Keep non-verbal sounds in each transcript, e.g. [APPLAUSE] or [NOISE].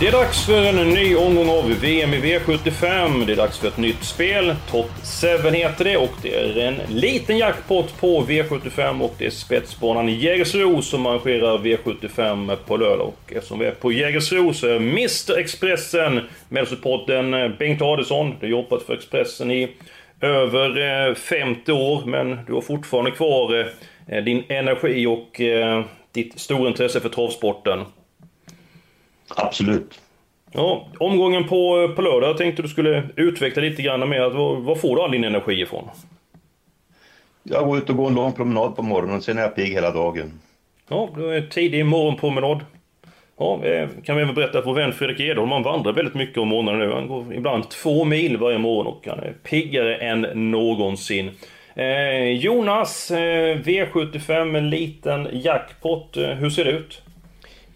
Det är dags för en ny omgång av VM i V75. Det är dags för ett nytt spel. Top 7 heter det och det är en liten jackpot på V75 och det är spetsbanan Jägersro som arrangerar V75 på lördag. Och eftersom vi är på Jägersro så är Mr Expressen med supporten Bengt Adelsson. Du har jobbat för Expressen i över eh, 50 år men du har fortfarande kvar eh, din energi och eh, ditt stora intresse för travsporten. Absolut. Ja, omgången på, på lördag jag tänkte du skulle utveckla lite grann med att var, får du all din energi ifrån? Jag går ut och går en lång promenad på morgonen, sen är jag pigg hela dagen. Ja, det är tidig morgonpromenad. Ja, eh, kan vi även berätta för vän Fredrik Edholm, han vandrar väldigt mycket om morgonen nu. Han går ibland två mil varje morgon och han är piggare än någonsin. Eh, Jonas, eh, V75, en liten jackpot. Eh, hur ser det ut?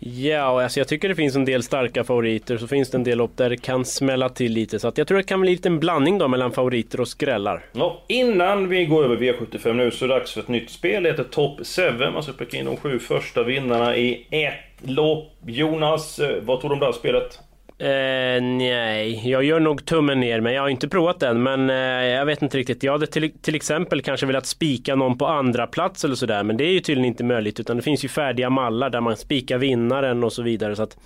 Ja, alltså jag tycker det finns en del starka favoriter, så finns det en del lopp där det kan smälla till lite. Så att jag tror det kan bli en liten blandning då mellan favoriter och skrällar. Ja, innan vi går över V75 nu så är det dags för ett nytt spel. Det heter Top 7. Man ska plocka in de sju första vinnarna i ett lopp. Jonas, eh, vad tror du om det här spelet? Eh, nej, jag gör nog tummen ner, men jag har inte provat den. Men eh, jag vet inte riktigt. Jag hade till, till exempel kanske velat spika någon på andra plats eller sådär, men det är ju tydligen inte möjligt. Utan det finns ju färdiga mallar där man spikar vinnaren och så vidare. Så att,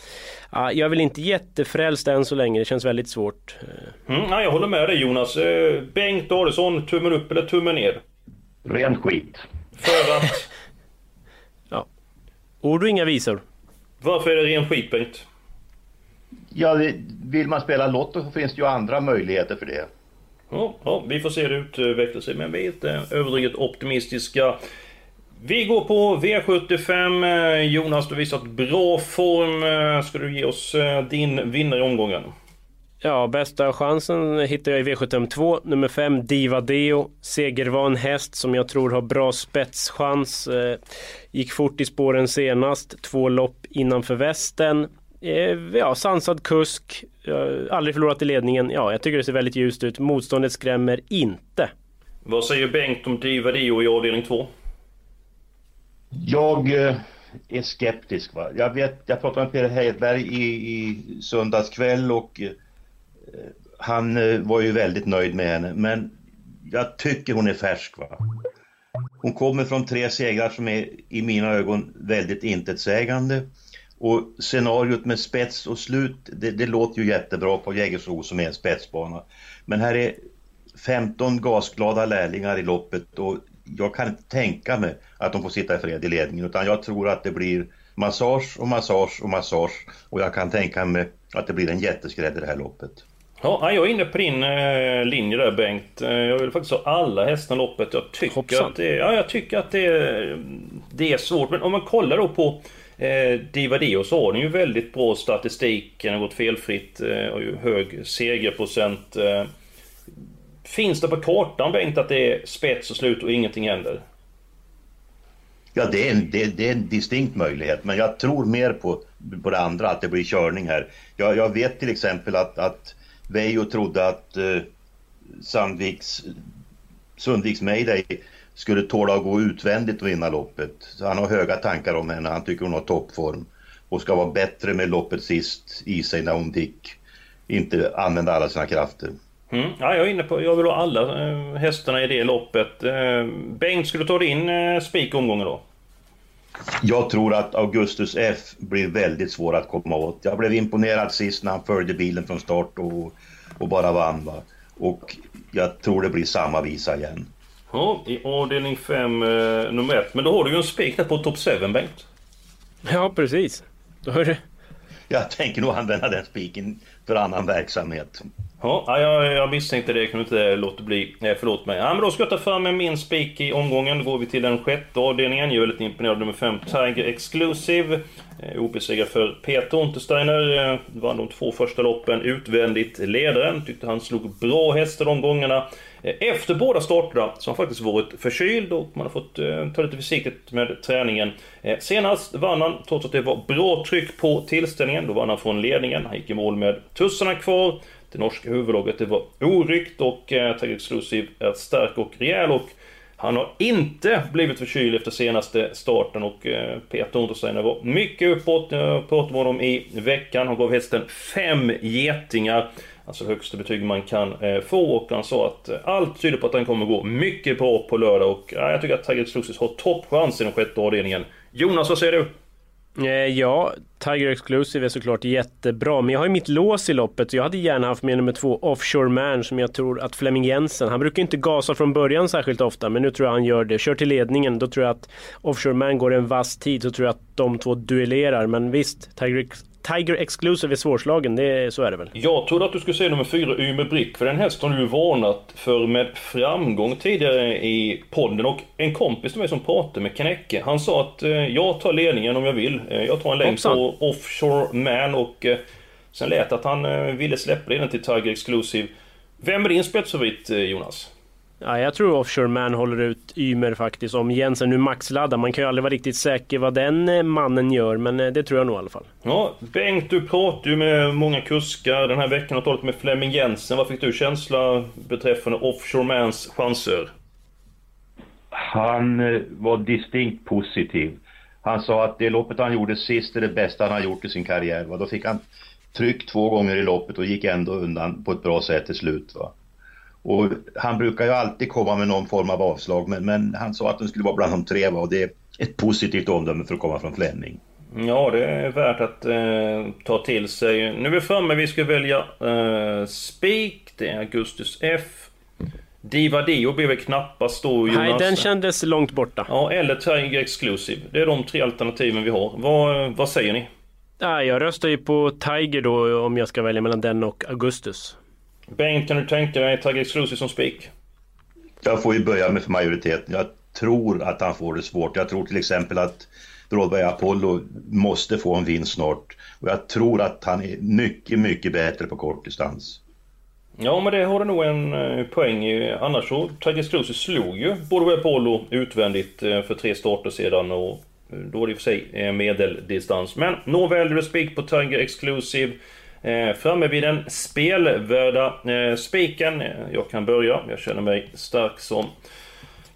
ja, jag är väl inte jättefrälst än så länge. Det känns väldigt svårt. Mm, nej, jag håller med dig Jonas. Eh, Bengt Adelsson, tummen upp eller tummen ner? Ren skit. För att... [LAUGHS] ja. Ord och inga visor. Varför är det ren skit Bengt? Ja, vill man spela Lotto så finns det ju andra möjligheter för det. Ja, ja, vi får se hur det utvecklar sig, men vi är inte överdrivet optimistiska. Vi går på V75. Eh, Jonas, du har visat bra form. Eh, Ska du ge oss eh, din vinnare i omgången? Ja, bästa chansen hittar jag i V752, nummer 5, Diva Deo. Segervan häst som jag tror har bra spetschans. Eh, gick fort i spåren senast, två lopp innanför västen. Eh, ja, sansad kusk, aldrig förlorat i ledningen. Ja, jag tycker det ser väldigt ljust ut. Motståndet skrämmer inte. Vad säger Bengt om Diva Dio i avdelning 2? Jag eh, är skeptisk. Va? Jag, vet, jag pratade med Peter Hedberg i, i söndags kväll och eh, han var ju väldigt nöjd med henne. Men jag tycker hon är färsk. Va? Hon kommer från tre segrar som är i mina ögon väldigt intetsägande. Och scenariot med spets och slut, det, det låter ju jättebra på Jägersro som är en spetsbana. Men här är 15 gasglada lärlingar i loppet och jag kan inte tänka mig att de får sitta i fred i ledningen utan jag tror att det blir massage och massage och massage och jag kan tänka mig att det blir en jätteskrädd i det här loppet. Ja, jag är inne på din eh, linje där Bengt. Eh, Jag vill faktiskt ha alla hästarna i loppet. Jag tycker Hoppsan. att det, ja, jag tycker att det, det är svårt. Men om man kollar då på eh, Diva Dio så har den ju väldigt bra statistik. Den har gått felfritt eh, och ju hög segerprocent. Eh, finns det på kartan Bengt att det är spets och slut och ingenting händer? Ja, det är, en, det, det är en distinkt möjlighet men jag tror mer på, på det andra, att det blir körning här. Jag, jag vet till exempel att, att Veijo trodde att eh, Sandviks, Sundviks Mayday skulle tåla att gå utvändigt och vinna loppet. Så han har höga tankar om henne, han tycker hon har toppform och ska vara bättre med loppet sist i sig när hon fick inte använda alla sina krafter. Mm. Ja, jag är inne på, jag vill ha alla eh, hästarna i det loppet. Eh, Bengt, skulle du ta din eh, spik omgången då? Jag tror att Augustus F blir väldigt svår att komma åt. Jag blev imponerad sist när han följde bilen från start och, och bara vann. Va? Och jag tror det blir samma visa igen. Ja, i avdelning 5, eh, nummer 1. Men då har du ju en spik där på top 7, Bengt. Ja, precis. Då är det... Jag tänker nog använda den spiken för annan verksamhet. Ja, jag, jag misstänkte det. Jag kunde inte låta bli. Eh, förlåt mig. Ja, men då ska jag ta fram min spik i omgången. Då går vi till den sjätte avdelningen. Jag är väldigt imponerad av nummer 5, Tiger Exclusive. Eh, obesegrad för Peter Untersteiner. Eh, vann de två första loppen utvändigt ledaren. Tyckte han slog bra hästar de gångerna. Eh, efter båda starterna så har han faktiskt varit förkyld och man har fått eh, ta lite försiktigt med träningen. Eh, senast vann han, trots att det var bra tryck på tillställningen, då vann han från ledningen. Han gick i mål med tussarna kvar. Det norska huvudlaget det var oryckt och eh, Tiger Exclusive är stark och rejäl och han har inte blivit förkyld efter senaste starten och eh, Peter Untersteiner var mycket uppåt. Jag pratade med honom i veckan. Han gav hästen fem getingar. Alltså det högsta betyg man kan eh, få och han sa att eh, allt tyder på att han kommer gå mycket bra på lördag och eh, jag tycker att Tiger Exclusive har toppchans i den sjätte avdelningen. Jonas, vad säger du? Eh, ja, Tiger Exclusive är såklart jättebra, men jag har ju mitt lås i loppet. Jag hade gärna haft med nummer två, Offshore Man, som jag tror att Flemming Jensen, han brukar inte gasa från början särskilt ofta, men nu tror jag han gör det. Kör till ledningen, då tror jag att Offshore Man går en vass tid, så tror jag att de två duellerar. Men visst, Tiger Tiger Exclusive är svårslagen, det, så är det väl? Jag trodde att du skulle säga nummer fyra, Ymer Brick, för den hästen har du varnat för med framgång tidigare i podden. Och en kompis till mig som pratade med Kanecke, han sa att eh, jag tar ledningen om jag vill. Eh, jag tar en längd på Offshore Man och eh, sen lät att han eh, ville släppa den till Tiger Exclusive. Vem är din spetsfavorit, eh, Jonas? Ja, jag tror Offshore Man håller ut Ymer faktiskt. Om Jensen nu maxladdar. Man kan ju aldrig vara riktigt säker vad den eh, mannen gör, men eh, det tror jag nog i alla fall. Ja, Bengt, du pratar ju med många kuskar den här veckan och talat med Flemming Jensen. Vad fick du känsla beträffande Offshore Mans chanser? Han eh, var distinkt positiv. Han sa att det loppet han gjorde sist är det bästa han har gjort i sin karriär. Va? Då fick han tryck två gånger i loppet och gick ändå undan på ett bra sätt till slut. Va? Och han brukar ju alltid komma med någon form av avslag men, men han sa att den skulle vara bland de tre och det är ett positivt omdöme för att komma från Flemming. Ja, det är värt att eh, ta till sig. Nu är vi framme, vi ska välja eh, Spik, det är Augustus F. Diva Dio blir väl knappast då Jonas? Nej, den kändes långt borta. Ja, eller Tiger Exclusive. Det är de tre alternativen vi har. Vad, vad säger ni? Ja, jag röstar ju på Tiger då om jag ska välja mellan den och Augustus. Bengt, kan du tänka dig Tiger Exclusive som spik? Jag får ju börja med för majoriteten. Jag tror att han får det svårt. Jag tror till exempel att Broadway Apollo måste få en vinst snart. Och jag tror att han är mycket, mycket bättre på kortdistans. Ja, men det har du nog en eh, poäng i. Annars så, Tiger Exclusive slog ju Broadway Apollo utvändigt eh, för tre starter sedan och eh, då är det i och för sig medeldistans. Men nåväl, du spik på Tiger Exclusive. Eh, Framme vid den spelvärda eh, spiken. Jag kan börja, jag känner mig stark som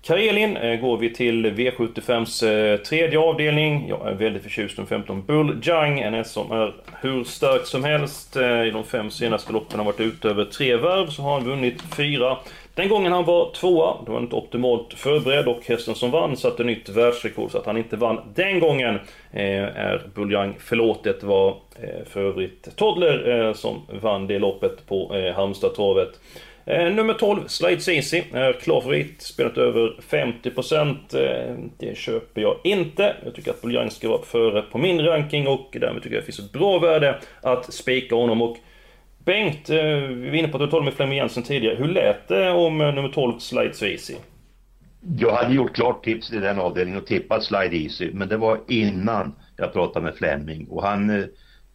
Karelin eh, går vi till V75s tredje avdelning. Jag är väldigt förtjust i 15 Bull Jang, en häst som är hur stark som helst. I de fem senaste loppen har varit ute över tre varv, så har han vunnit fyra. Den gången han var tvåa, då var han inte optimalt förberedd och hästen som vann satte nytt världsrekord. Så att han inte vann den gången eh, är Buljang förlåtet. Det var eh, för övrigt Toddler eh, som vann det loppet på eh, Halmstadtravet. Eh, nummer 12, Slide Easy, är klar favorit. Spelat över 50%. Eh, det köper jag inte. Jag tycker att Buljang ska vara före på min ranking och därmed tycker jag att det finns ett bra värde att spika honom. Och Bengt, eh, vi var inne på att du talade med Flemming Jensen tidigare. Hur lät det om eh, nummer 12, Slide Easy? Jag hade gjort klart tips i den avdelningen och tippat Slide Easy, men det var innan jag pratade med Flemming och han eh,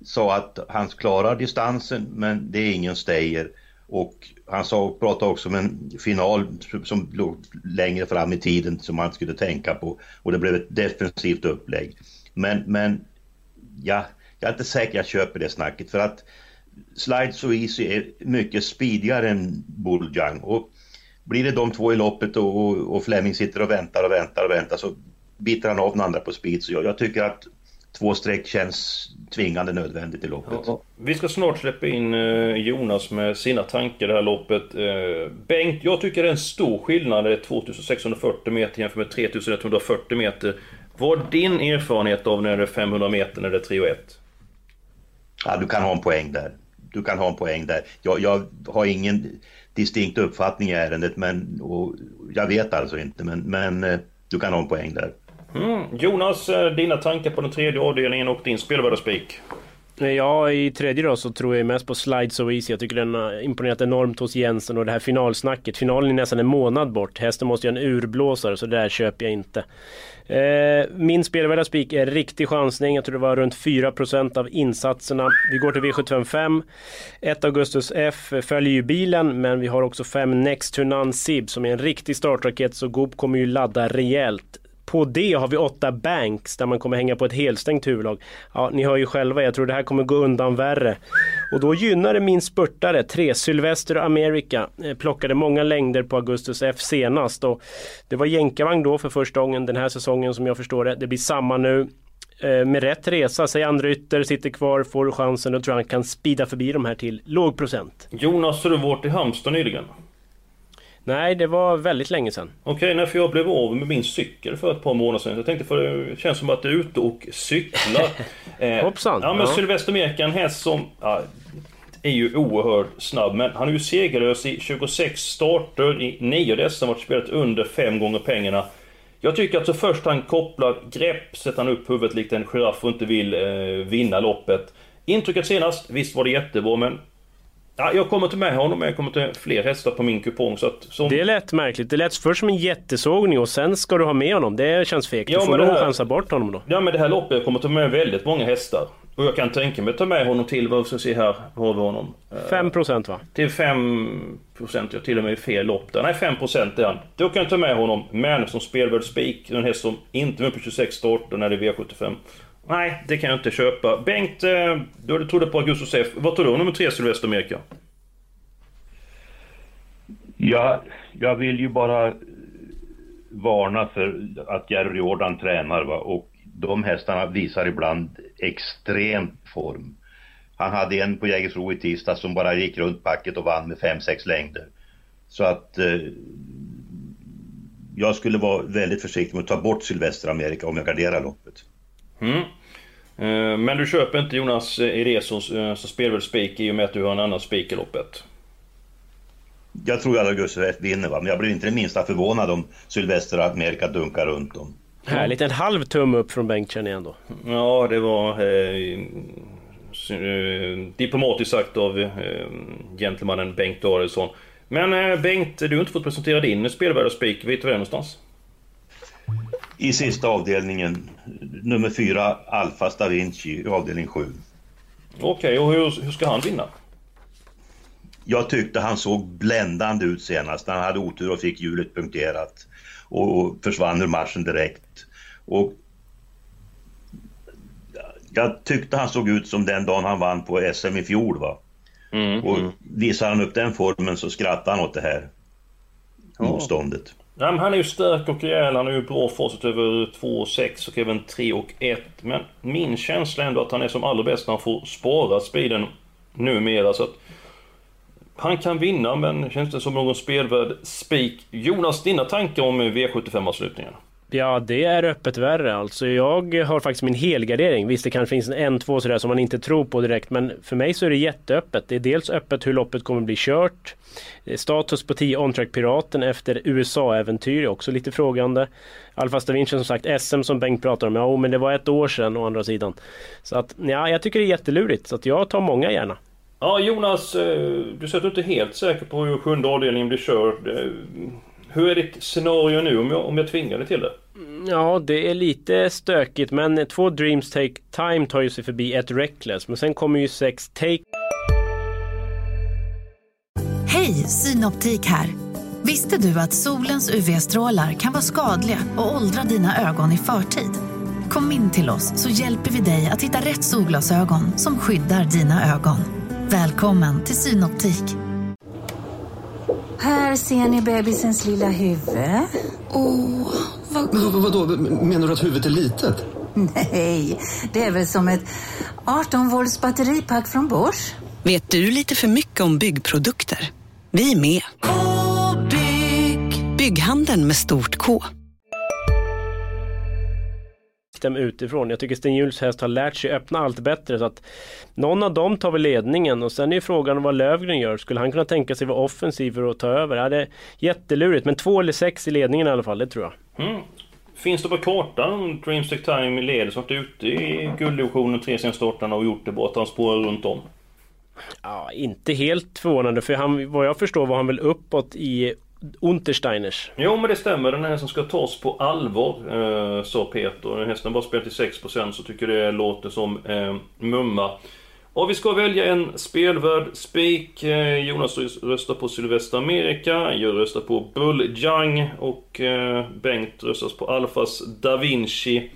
sa att han klarar distansen men det är ingen stayer och han sa, pratade också om en final som låg längre fram i tiden som man skulle tänka på och det blev ett defensivt upplägg. Men, men ja, jag är inte säker jag köper det snacket för att Slide So Easy är mycket speedigare än Bulljang. Och blir det de två i loppet och, och, och Fleming sitter och väntar och väntar och väntar så biter han av den andra på speed. Så jag, jag tycker att två streck känns tvingande nödvändigt i loppet. Ja, vi ska snart släppa in eh, Jonas med sina tankar i det här loppet. Eh, Bengt, jag tycker det är en stor skillnad. Det är 2640 meter jämfört med 3140 meter. Vad är din erfarenhet av när det är 500 meter när det är 3 och 1? Ja, du kan ha en poäng där du kan ha en poäng där. Jag, jag har ingen distinkt uppfattning i ärendet men och jag vet alltså inte men, men eh, du kan ha en poäng där. Mm. Jonas, eh, dina tankar på den tredje avdelningen och din spelvärdespik? Ja, i tredje då så tror jag mest på Slide So Easy. Jag tycker den har imponerat enormt hos Jensen och det här finalsnacket. Finalen är nästan en månad bort. Hästen måste ju ha en urblåsare så det där köper jag inte. Eh, min spelvärda spik är riktig chansning. Jag tror det var runt 4% av insatserna. Vi går till V755. 1 Augustus F följer ju bilen men vi har också 5 Next to Sib som är en riktig startraket så Goop kommer ju ladda rejält. På det har vi åtta banks där man kommer hänga på ett helstängt huvudlag. Ja, ni hör ju själva, jag tror det här kommer gå undan värre. Och då gynnar det min spurtare, 3 Sylvester America. Eh, plockade många längder på Augustus F senast och det var jänkarvagn då för första gången den här säsongen som jag förstår det. Det blir samma nu. Eh, med rätt resa, säg andra ytter, sitter kvar, får chansen och tror han kan spida förbi de här till låg procent. Jonas, har du varit i Halmstad nyligen? Nej, det var väldigt länge sedan. Okej, okay, för jag blev av med min cykel för ett par månader sedan. Jag tänkte för det känns som att du är ute och cyklar. [LAUGHS] eh, Hoppsan! Ja, men ja. Sylvester Mek en häst som... Ja, är ju oerhört snabb, men han är ju segerlös i 26 starter. I 9 av dessa varit spelat under 5 gånger pengarna. Jag tycker att så först han kopplar grepp, sätter han upp huvudet likt en giraff och inte vill eh, vinna loppet. Intrycket senast, visst var det jättebra, men Ja, jag kommer inte med honom, men jag kommer till fler hästar på min kupong. Så att, som... Det lät märkligt. Det lät först som en jättesågning och sen ska du ha med honom. Det känns fegt. Ja, du får nog här... chansa bort honom då. Ja, men det här loppet jag kommer ta med väldigt många hästar. Och jag kan tänka mig att ta med honom till, vad ska jag se här, har vi honom? 5% va? Till 5%, ja till och med i fel lopp där. Nej 5% är han. Då kan jag ta med honom, men som spelvärd spik, en häst som inte är med på 26 starter när det är V75. Nej, det kan jag inte köpa. Bengt, eh, du trodde på Augustus F. Vad tror du nummer tre Sylvester Amerika? Ja, jag vill ju bara varna för att Jerry Jordan tränar va? och de hästarna visar ibland extrem form. Han hade en på Jägersro i tisdag som bara gick runt packet och vann med 5-6 längder. Så att eh, jag skulle vara väldigt försiktig med att ta bort Sylvester Amerika om jag garderar loppet. Mm. Eh, men du köper inte Jonas Eresos eh, som spelvärd spik i och med att du har en annan spik i loppet? Jag tror att Augusta rätt vinner va, men jag blir inte det minsta förvånad om Sylvester Amerika dunkar runt dem. Härligt, en halv tumme upp från Bengt känner jag ändå. Ja, det var eh, diplomatiskt sagt av eh, gentlemannen Bengt Danielsson. Men eh, Bengt, du har inte fått presentera din spelvärda spik. Vet du var det är någonstans? I sista avdelningen, nummer fyra, Alfa Da Vinci, i avdelning sju. Okej, okay, och hur, hur ska han vinna? Jag tyckte han såg bländande ut senast. Han hade otur och fick hjulet punkterat. Och försvann ur matchen direkt. Och jag tyckte han såg ut som den dagen han vann på SM i fjol. Va? Mm, och mm. visar han upp den formen så skrattar han åt det här ja. motståndet. Nej, men han är ju stark och rejäl. Han är ju bra facit över 2 och 6 och även 3 och 1. Men min känsla är ändå att han är som allra bäst när han får spara speeden numera. Så att han kan vinna, men känns det som någon spelvärd spik. Jonas, dina tankar om V75-avslutningen? Ja, det är öppet värre. Alltså jag har faktiskt min helgardering. Visst, det kanske finns en, två sådär som man inte tror på direkt, men för mig så är det jätteöppet. Det är dels öppet hur loppet kommer bli kört. Eh, status på 10 on-track Piraten efter USA-äventyr är också lite frågande. Alfa Stavinci som sagt, SM som Bengt pratar om, ja men det var ett år sedan å andra sidan. Så att, ja, jag tycker det är jättelurigt, så att jag tar många gärna. Ja, Jonas, eh, du säger att du inte är helt säker på hur sjunde avdelningen blir körd. Eh, hur är ditt scenario nu om jag, om jag tvingar dig till det? Ja, det är lite stökigt men två Dreams Take Time tar ju sig förbi ett Reckless. Men sen kommer ju sex Take... Hej, Synoptik här! Visste du att solens UV-strålar kan vara skadliga och åldra dina ögon i förtid? Kom in till oss så hjälper vi dig att hitta rätt solglasögon som skyddar dina ögon. Välkommen till Synoptik. Här ser ni bebisens lilla huvud. Åh, vad... Men vadå, menar du att huvudet är litet? Nej, det är väl som ett 18 volts batteripack från Bors. Vet du lite för mycket om byggprodukter? Vi är med. -bygg. Bygghandeln med stort K dem utifrån. Jag tycker Sten Juhls häst har lärt sig öppna allt bättre så att någon av dem tar väl ledningen och sen är frågan vad Lövgren gör. Skulle han kunna tänka sig vara offensiv för att ta över? Ja, det är jättelurigt men två eller sex i ledningen i alla fall, det tror jag. Mm. Finns det på kartan Dreamstack Time leder som varit ute i gulddivisionen tre senaste starterna och gjort det bra? Att han spårar runt om? Ja, inte helt förvånande för han, vad jag förstår var han väl uppåt i Untersteiners. Jo men det stämmer, den här som ska tas på allvar, eh, sa Peter. Hästen bara spelar till 6% så tycker det låter som eh, mumma. Och vi ska välja en spelvärd spik. Eh, Jonas röstar på Sylvester America, jag röstar på Bull Jung och eh, Bengt röstar på Alfas Da Vinci.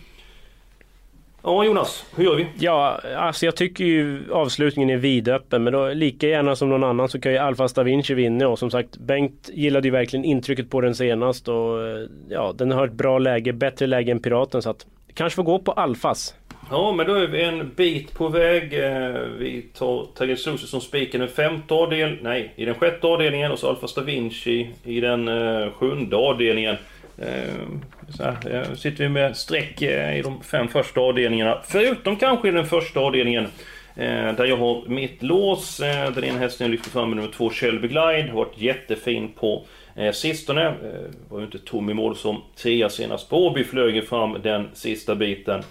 Ja Jonas, hur gör vi? Ja, alltså jag tycker ju avslutningen är vidöppen men då lika gärna som någon annan så kan ju Alfas da Vinci vinna och som sagt Bengt gillade ju verkligen intrycket på den senast och eh, ja, den har ett bra läge, bättre läge än Piraten så att kanske får gå på Alfas. Ja, men då är vi en bit på väg. Eh, vi tar Tagessusi som spik i den femte avdelningen, nej, i den sjätte avdelningen och så Alfa da Vinci i den uh, sjunde avdelningen. Eh, så här, eh, sitter vi med streck eh, i de fem första avdelningarna. Förutom kanske i den första avdelningen. Där jag har mitt lås. Den ena hästen jag lyfter fram med nummer två, Shelby Glide. Har varit jättefin på sistone. Var ju inte tom i mål som trea senast. Båby flög fram den sista biten.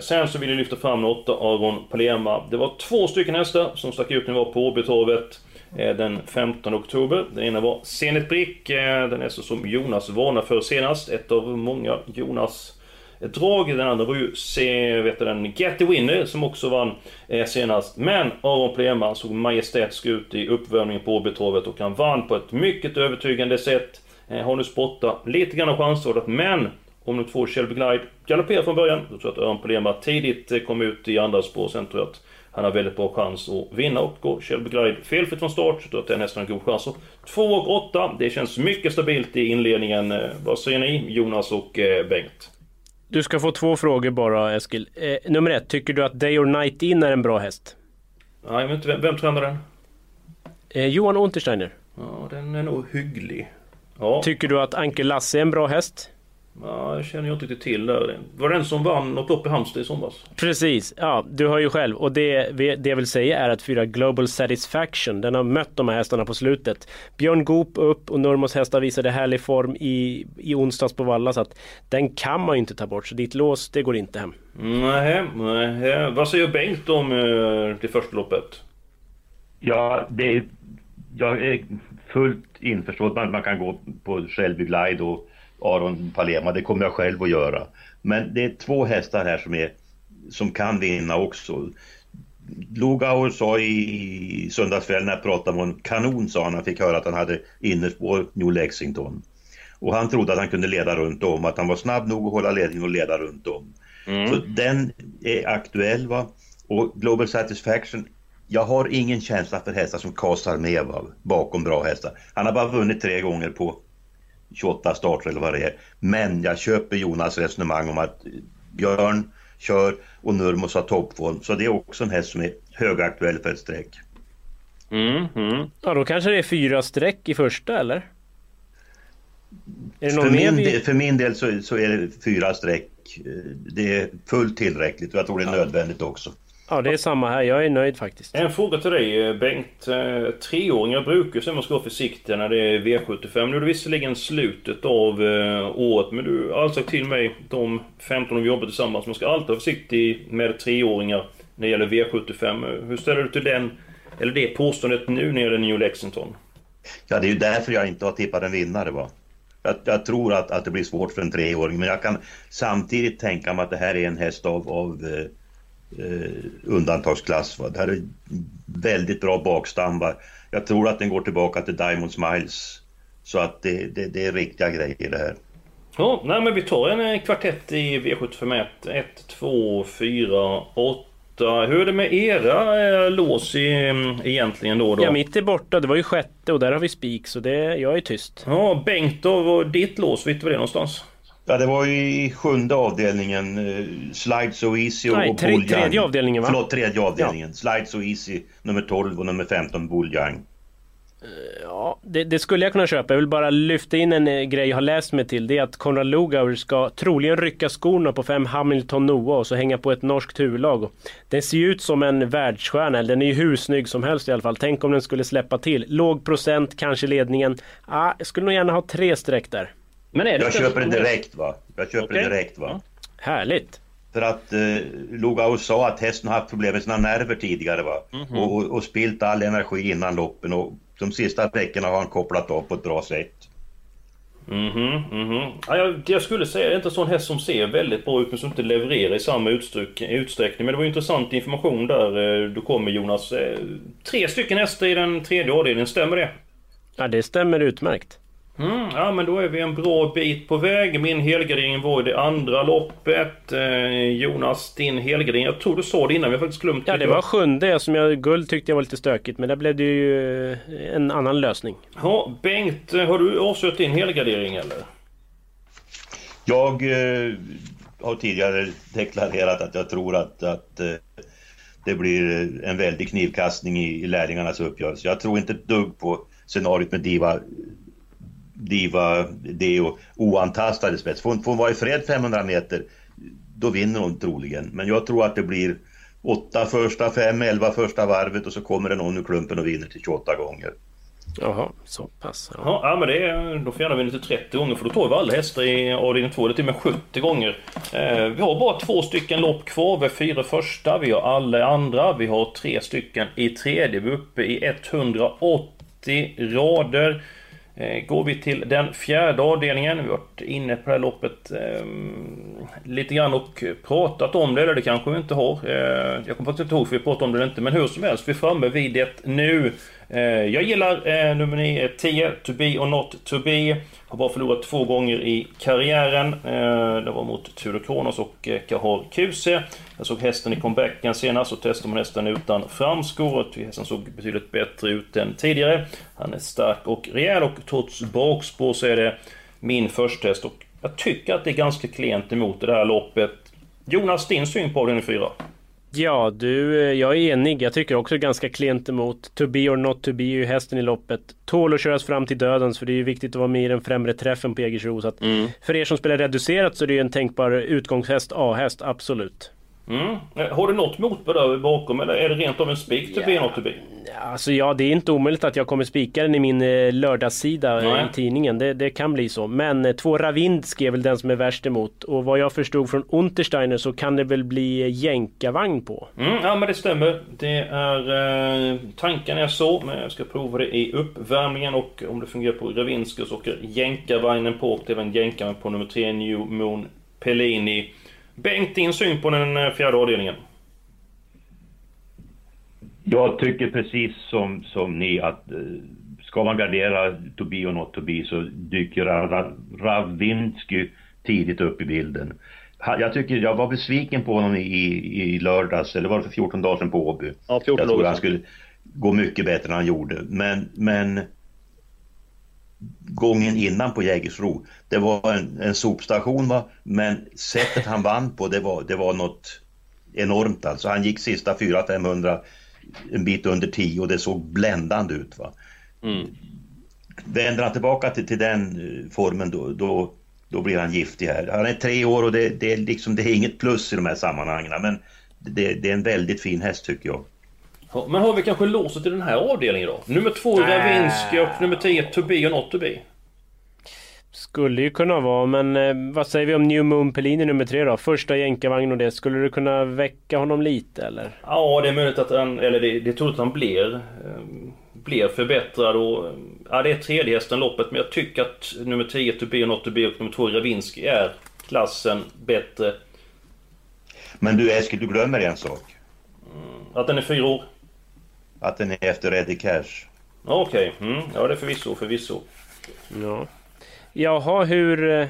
Sen så vill jag lyfta fram åtta Aron Palema. Det var två stycken hästar som stack ut när vi var på Åbytorvet Eh, den 15 oktober. Den ena var Zenit Brick, eh, den är så som Jonas varnade för senast. Ett av många Jonas drag. Den andra var ju se, vet du, den Get the Winner som också vann eh, senast. Men Aron Palema såg majestätisk ut i uppvärmningen på Åbytorvet och han vann på ett mycket övertygande sätt. Eh, har nu spottat lite grann av chansrådet men om de två Shelby Glide galopperar från början, då tror jag att Aron Polema tidigt eh, kom ut i andra spår. Sen tror jag att han har väldigt bra chans att vinna och går Shelby Glide felfritt från start, så att den hästen har god chans. 2 och 8, det känns mycket stabilt i inledningen. Eh, vad säger ni, Jonas och eh, Bengt? Du ska få två frågor bara Eskil. Eh, nummer ett, tycker du att Day or Night In är en bra häst? Nej, inte, vem, vem tränar den? Eh, Johan Untersteiner. Ja, den är nog hygglig. Ja. Tycker du att Anke Lasse är en bra häst? Ja, jag känner jag inte riktigt till där. Var det den som vann något lopp i Halmstad i somras? Precis, ja du har ju själv. Och det, det jag vill säga är att fyra Global Satisfaction, den har mött de här hästarna på slutet. Björn Goop upp och Nurmos hästar visade härlig form i, i onsdags på Valla. Så att den kan man ju inte ta bort. Så ditt lås, det går inte hem. Nej, nej. Vad säger Bengt om eh, det första loppet? Ja, det, jag är fullt införstådd. Man, man kan gå på Shelby Glide och Aron Palema, det kommer jag själv att göra. Men det är två hästar här som, är, som kan vinna också. Lugauer sa i söndagskväll när jag pratade med honom, kanon sa han, han fick höra att han hade innerspår New Lexington. Och han trodde att han kunde leda runt om, att han var snabb nog att hålla ledningen och leda runt om. Mm. Så den är aktuell va. Och Global Satisfaction, jag har ingen känsla för hästar som kasar med va? bakom bra hästar. Han har bara vunnit tre gånger på 28 starter eller vad det är. Men jag köper Jonas resonemang om att Björn kör och Nurmos har toppform. Så det är också en häst som är högaktuell för ett streck. Mm, mm. Ja, då kanske det är fyra streck i första eller? för, min del, för min del så, så är det fyra streck. Det är fullt tillräckligt och jag tror det är ja. nödvändigt också. Ja, det är samma här. Jag är nöjd faktiskt. En fråga till dig eh, Bengt. Eh, treåringar brukar säga man ska vara försiktiga när det är V75. Nu är det visserligen slutet av eh, året, men du har alltså sagt till mig de 15 år vi jobbar tillsammans, man ska alltid vara försiktig med treåringar när det gäller V75. Hur ställer du till den, eller det påståendet nu när det gäller New Lexington? Ja, det är ju därför jag inte har tippat en vinnare va. Jag, jag, tror att, att det blir svårt för en treåring, men jag kan samtidigt tänka mig att det här är en häst av, av eh, undantagsklass. Va? Det här är väldigt bra bakstamba. Jag tror att den går tillbaka till Diamond Smiles. Så att det, det, det är riktiga grejer det här. Ja, nej men vi tar en eh, kvartett i V751. 1, 2, 4, 8. Hur är det med era eh, lås i, mm, egentligen då, då? Ja, mitt är borta. Det var ju sjätte och där har vi spik. Så det, jag är tyst. Ja, Bengt då, ditt lås, vet du var det är någonstans? Ja, det var ju i sjunde avdelningen. Uh, Slide So Easy och, Nej, tre, Bulljang. tredje avdelningen va? Förlåt, tredje avdelningen. Ja. Slide So Easy nummer 12 och nummer 15 Bulljang. Uh, ja, det, det, skulle jag kunna köpa. Jag vill bara lyfta in en uh, grej jag har läst mig till. Det är att Konrad Lugauer ska troligen rycka skorna på fem Hamilton Noah och så hänga på ett norskt huvudlag. Den ser ju ut som en världsstjärna. Den är ju hur snygg som helst i alla fall. Tänk om den skulle släppa till. Låg procent, kanske ledningen. Ah, jag skulle nog gärna ha tre streck där. Men är det Jag köper det direkt va. Jag köper Okej. det direkt va. Härligt! För att eh, Lugauer sa att hästen har haft problem med sina nerver tidigare va. Mhm. Och, och, och spilt all energi innan loppen och de sista veckorna har han kopplat av på ett bra sätt. Mhm, mhm. Ja, jag, jag skulle säga det är inte en sån häst som ser väldigt bra ut men som inte levererar i samma utsträck, utsträckning. Men det var ju intressant information där eh, du kom med Jonas. Eh, Tre stycken hästar i den tredje avdelningen, stämmer det? Ja, det stämmer utmärkt. Mm, ja men då är vi en bra bit på väg. Min helgardering var i det andra loppet. Eh, Jonas, din helgardering. Jag tror du sa det innan, vi har faktiskt glömt Ja, det var sjunde som jag... Guld tyckte jag var lite stökigt, men där blev det ju eh, en annan lösning. Ja, Bengt, eh, har du avslutat din helgardering eller? Jag eh, har tidigare deklarerat att jag tror att, att eh, det blir en väldig knivkastning i, i lärlingarnas uppgörelse. Jag tror inte ett dugg på scenariot med Diva Diva Deo oantastade spets. Får hon, får hon vara i fred 500 meter då vinner hon troligen. Men jag tror att det blir åtta första, fem, elva första varvet och så kommer det någon ur klumpen och vinner till 28 gånger. Jaha, så pass. Ja. Ja, men det är, då får jag gärna vinna till 30 gånger för då tar vi alla hästar i avdelning 2, det är till och med 70 gånger. Eh, vi har bara två stycken lopp kvar, vi har fyra första, vi har alla andra, vi har tre stycken i tredje, vi är uppe i 180 rader. Eh, går vi till den fjärde avdelningen, vi har varit inne på det här loppet eh, lite grann och pratat om det, eller det kanske vi inte har. Eh, jag kommer faktiskt inte ihåg för vi pratade om det eller inte, men hur som helst, vi är framme vid det nu. Eh, jag gillar eh, nummer 9, 10, eh, To Be or Not To Be. Har bara förlorat två gånger i karriären. Det var mot Tudor Kronos och Kahar Kuse. Jag såg hästen i comebacken senast och testade man hästen utan framskor. Hästen såg betydligt bättre ut än tidigare. Han är stark och rejäl och trots bakspår så är det min första häst. Och jag tycker att det är ganska klent emot det här loppet. Jonas, din syn på avdelning 4? Ja, du, eh, jag är enig. Jag tycker också ganska klent emot. To be or not to be är ju hästen i loppet. Tål att köras fram till dödens för det är ju viktigt att vara med i den främre träffen på Jägersro. Så att För er som spelar reducerat så är det ju en tänkbar utgångshäst, A-häst, absolut. Mm. Eh, Har du något motbud där bakom eller är det rent av en spik not to be? Alltså ja, det är inte omöjligt att jag kommer spika den i min eh, lördagssida Nej. i tidningen. Det, det kan bli så. Men eh, två Ravindsk är väl den som är värst emot. Och vad jag förstod från Untersteiner så kan det väl bli jänkarvagn på. Mm, ja men det stämmer. Det är... Eh, tanken är så, men jag ska prova det i uppvärmningen och om det fungerar på Ravinski så åker jänkarvagnen på och även jänkarvagn på nummer 3 New Moon Pellini. Bengt, din syn på den eh, fjärde avdelningen? Jag tycker precis som, som ni att eh, ska man gardera to be or not to be så dyker Ra- Ravinsky tidigt upp i bilden. Jag tycker, jag var besviken på honom i, i, lördags, eller var det för 14 dagar sedan på Åby? Ja, 14 jag tror dagar han sedan. skulle gå mycket bättre än han gjorde. Men, men gången innan på Jägersro, det var en, en sopstation va, men sättet han vann på det var, det var något enormt alltså. Han gick sista 400-500 en bit under 10 och det såg bländande ut va. Vänder han tillbaka till, till den eh, formen då, då, då blir han giftig här. Han är tre år och det, det, är liksom, det är inget plus i de här sammanhangen men det, det är en väldigt fin häst tycker jag. Ja, men har vi kanske låset i den här avdelningen då? Nummer 2 Ravinski och nummer 10 to be or not to be? Skulle ju kunna vara, men eh, vad säger vi om New Moon Pellini nummer tre då? Första jänkarvagn och det. Skulle du kunna väcka honom lite eller? Ja, det är möjligt att han, eller det, det är troligt att han blir, eh, blir förbättrad och... Ja, det är tredje hästen loppet, men jag tycker att nummer 10 to be or not to be och nummer 2 Ravinski är klassen bättre. Men du Eskil, du glömmer en sak. Att den är fyra år? Att den är efter Eddie Cash. Ja, Okej, mm, ja det är förvisso, förvisso. Ja. Jaha, hur... eh,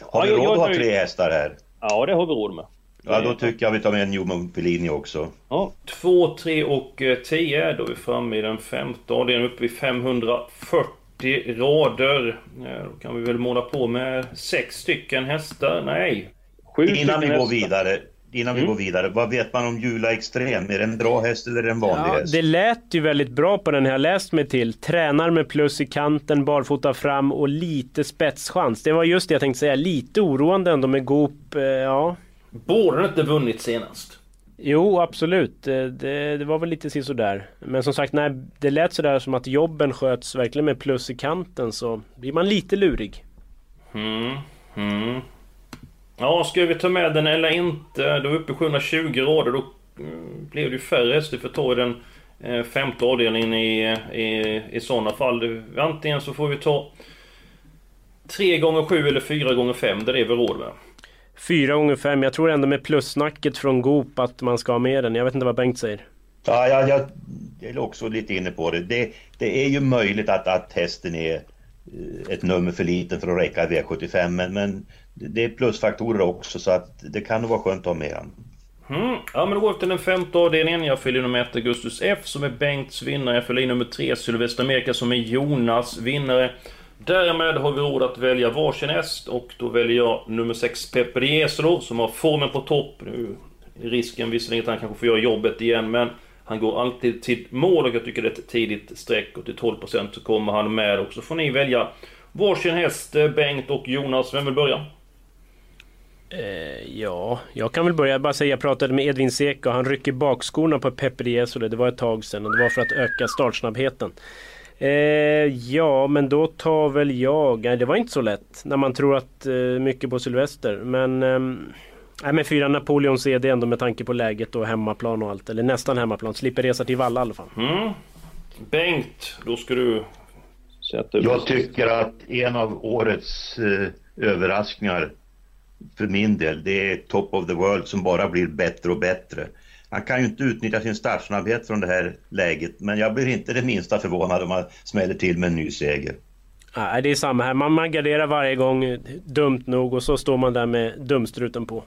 Har vi Ja, råd att ha tre hästar här? Ja, det har vi råd med. Ja, då tycker jag vi tar med Newman Pellini också. Ja, 2, 3 och 10. Då är vi framme i den femte avdelningen uppe vid 540 rader. Ja, Då kan vi väl måla på med sex stycken hästar. Nej, sju Innan vi går hästar. vidare, innan vi Mm. går vidare, vad vet man om Jula Extrem? Är det en bra häst eller är det en vanlig Ja, häst? det lät ju väldigt bra på den jag har läst mig till. Tränar med plus i kanten, barfota fram och lite spetschans. Det var just det jag tänkte säga. Lite oroande ändå med Goop. eh, Ja. Borde den inte vunnit senast? Jo, absolut. Eh, Det, det var väl lite sådär. Men som sagt, när det lät sådär som att jobben sköts verkligen med plus i kanten så blir man lite lurig. Mm. Mm. Ja, ska vi ta med den eller inte? Då är vi uppe i 720 rader. Då mm, blev det ju färre hästar för att ta den eh, femte avdelningen i, i, i sådana fall. Antingen så får vi ta 3 gånger 7 eller 4 gånger 5 Det är det vi råd med. 4 gånger 5 Jag tror ändå med plussnacket från Goop att man ska ha med den. Jag vet inte vad Bengt säger. Ja, jag, jag, jag är också lite inne på det. Det, det är ju möjligt att, att hästen är eh, ett nummer för liten för att räcka i V75 men, men det är plusfaktorer också så att det kan nog vara skönt att ha med han. Mm. Ja men då går vi till den femte avdelningen. Jag fyller nummer 1 Augustus F som är Bengts vinnare. Jag fyller in nummer 3 Sylvester Amerika som är Jonas vinnare. Därmed har vi råd att välja varsin häst och då väljer jag nummer 6 Pepe Jesolo som har formen på topp. Nu är risken visserligen att han kanske får göra jobbet igen men han går alltid till mål och jag tycker det är ett tidigt streck och till 12% så kommer han med och så får ni välja varsin häst, Bengt och Jonas. Vem vill börja? Eh, ja, jag kan väl börja bara säga jag pratade med Edvin Seka och han rycker bakskorna på Pepe Jesole. Det var ett tag sedan och det var för att öka startsnabbheten. Eh, ja, men då tar väl jag... Nej, det var inte så lätt när man tror att eh, mycket på Sylvester. Men... Eh, nej, men fyra Napoleon CD ändå med tanke på läget och hemmaplan och allt. Eller nästan hemmaplan. Slipper resa till Valla i alla fall. Mm. Bengt, då ska du sätta upp... Jag tycker att en av årets eh, överraskningar för min del, det är Top of the World som bara blir bättre och bättre. Han kan ju inte utnyttja sin startsnabbhet från det här läget, men jag blir inte det minsta förvånad om han smäller till med en ny seger. Nej, det är samma här. Man, man garderar varje gång, dumt nog, och så står man där med dumstruten på.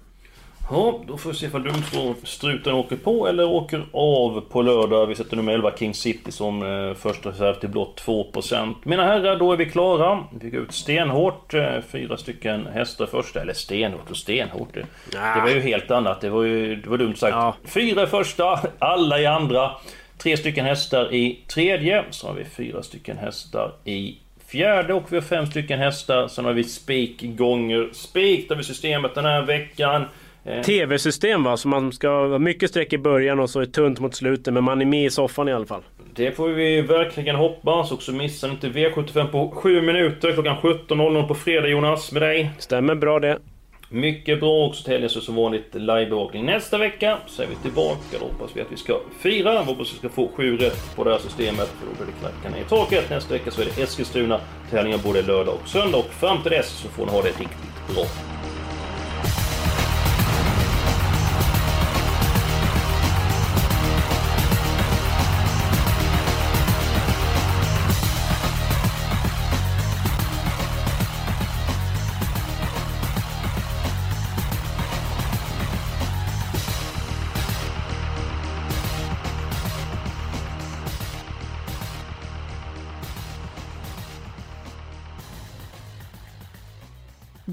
Ja, då får vi se ifall dumstruten åker på eller åker av på lördag. Vi sätter nummer 11 King City som eh, första reserv till blott 2%. Mina herrar, då är vi klara. Vi går ut stenhårt. Eh, fyra stycken hästar första. Eller stenhårt och stenhårt. Det, det var ju helt annat. Det var ju det var dumt sagt. Ja. Fyra första, alla i andra. Tre stycken hästar i tredje. Så har vi fyra stycken hästar i fjärde och vi har fem stycken hästar. Sen har vi spik gånger spik. Där vi systemet den här veckan. Eh. TV-system va? Så man ska ha mycket streck i början och så är tunt mot slutet. Men man är med i soffan i alla fall. Det får vi verkligen hoppas. Och så missar inte V75 på 7 minuter klockan 17.00 på fredag Jonas, med dig. Stämmer bra det. Mycket bra också helgen så som vanligt livebevakning. Nästa vecka så är vi tillbaka. Då hoppas vi att vi ska fira. Vi hoppas vi ska få sju rätt på det här systemet. För då blir det knacka ner i taket. Nästa vecka så är det Eskilstuna. Tävlingar både lördag och söndag. Och fram till dess så får ni ha det riktigt bra.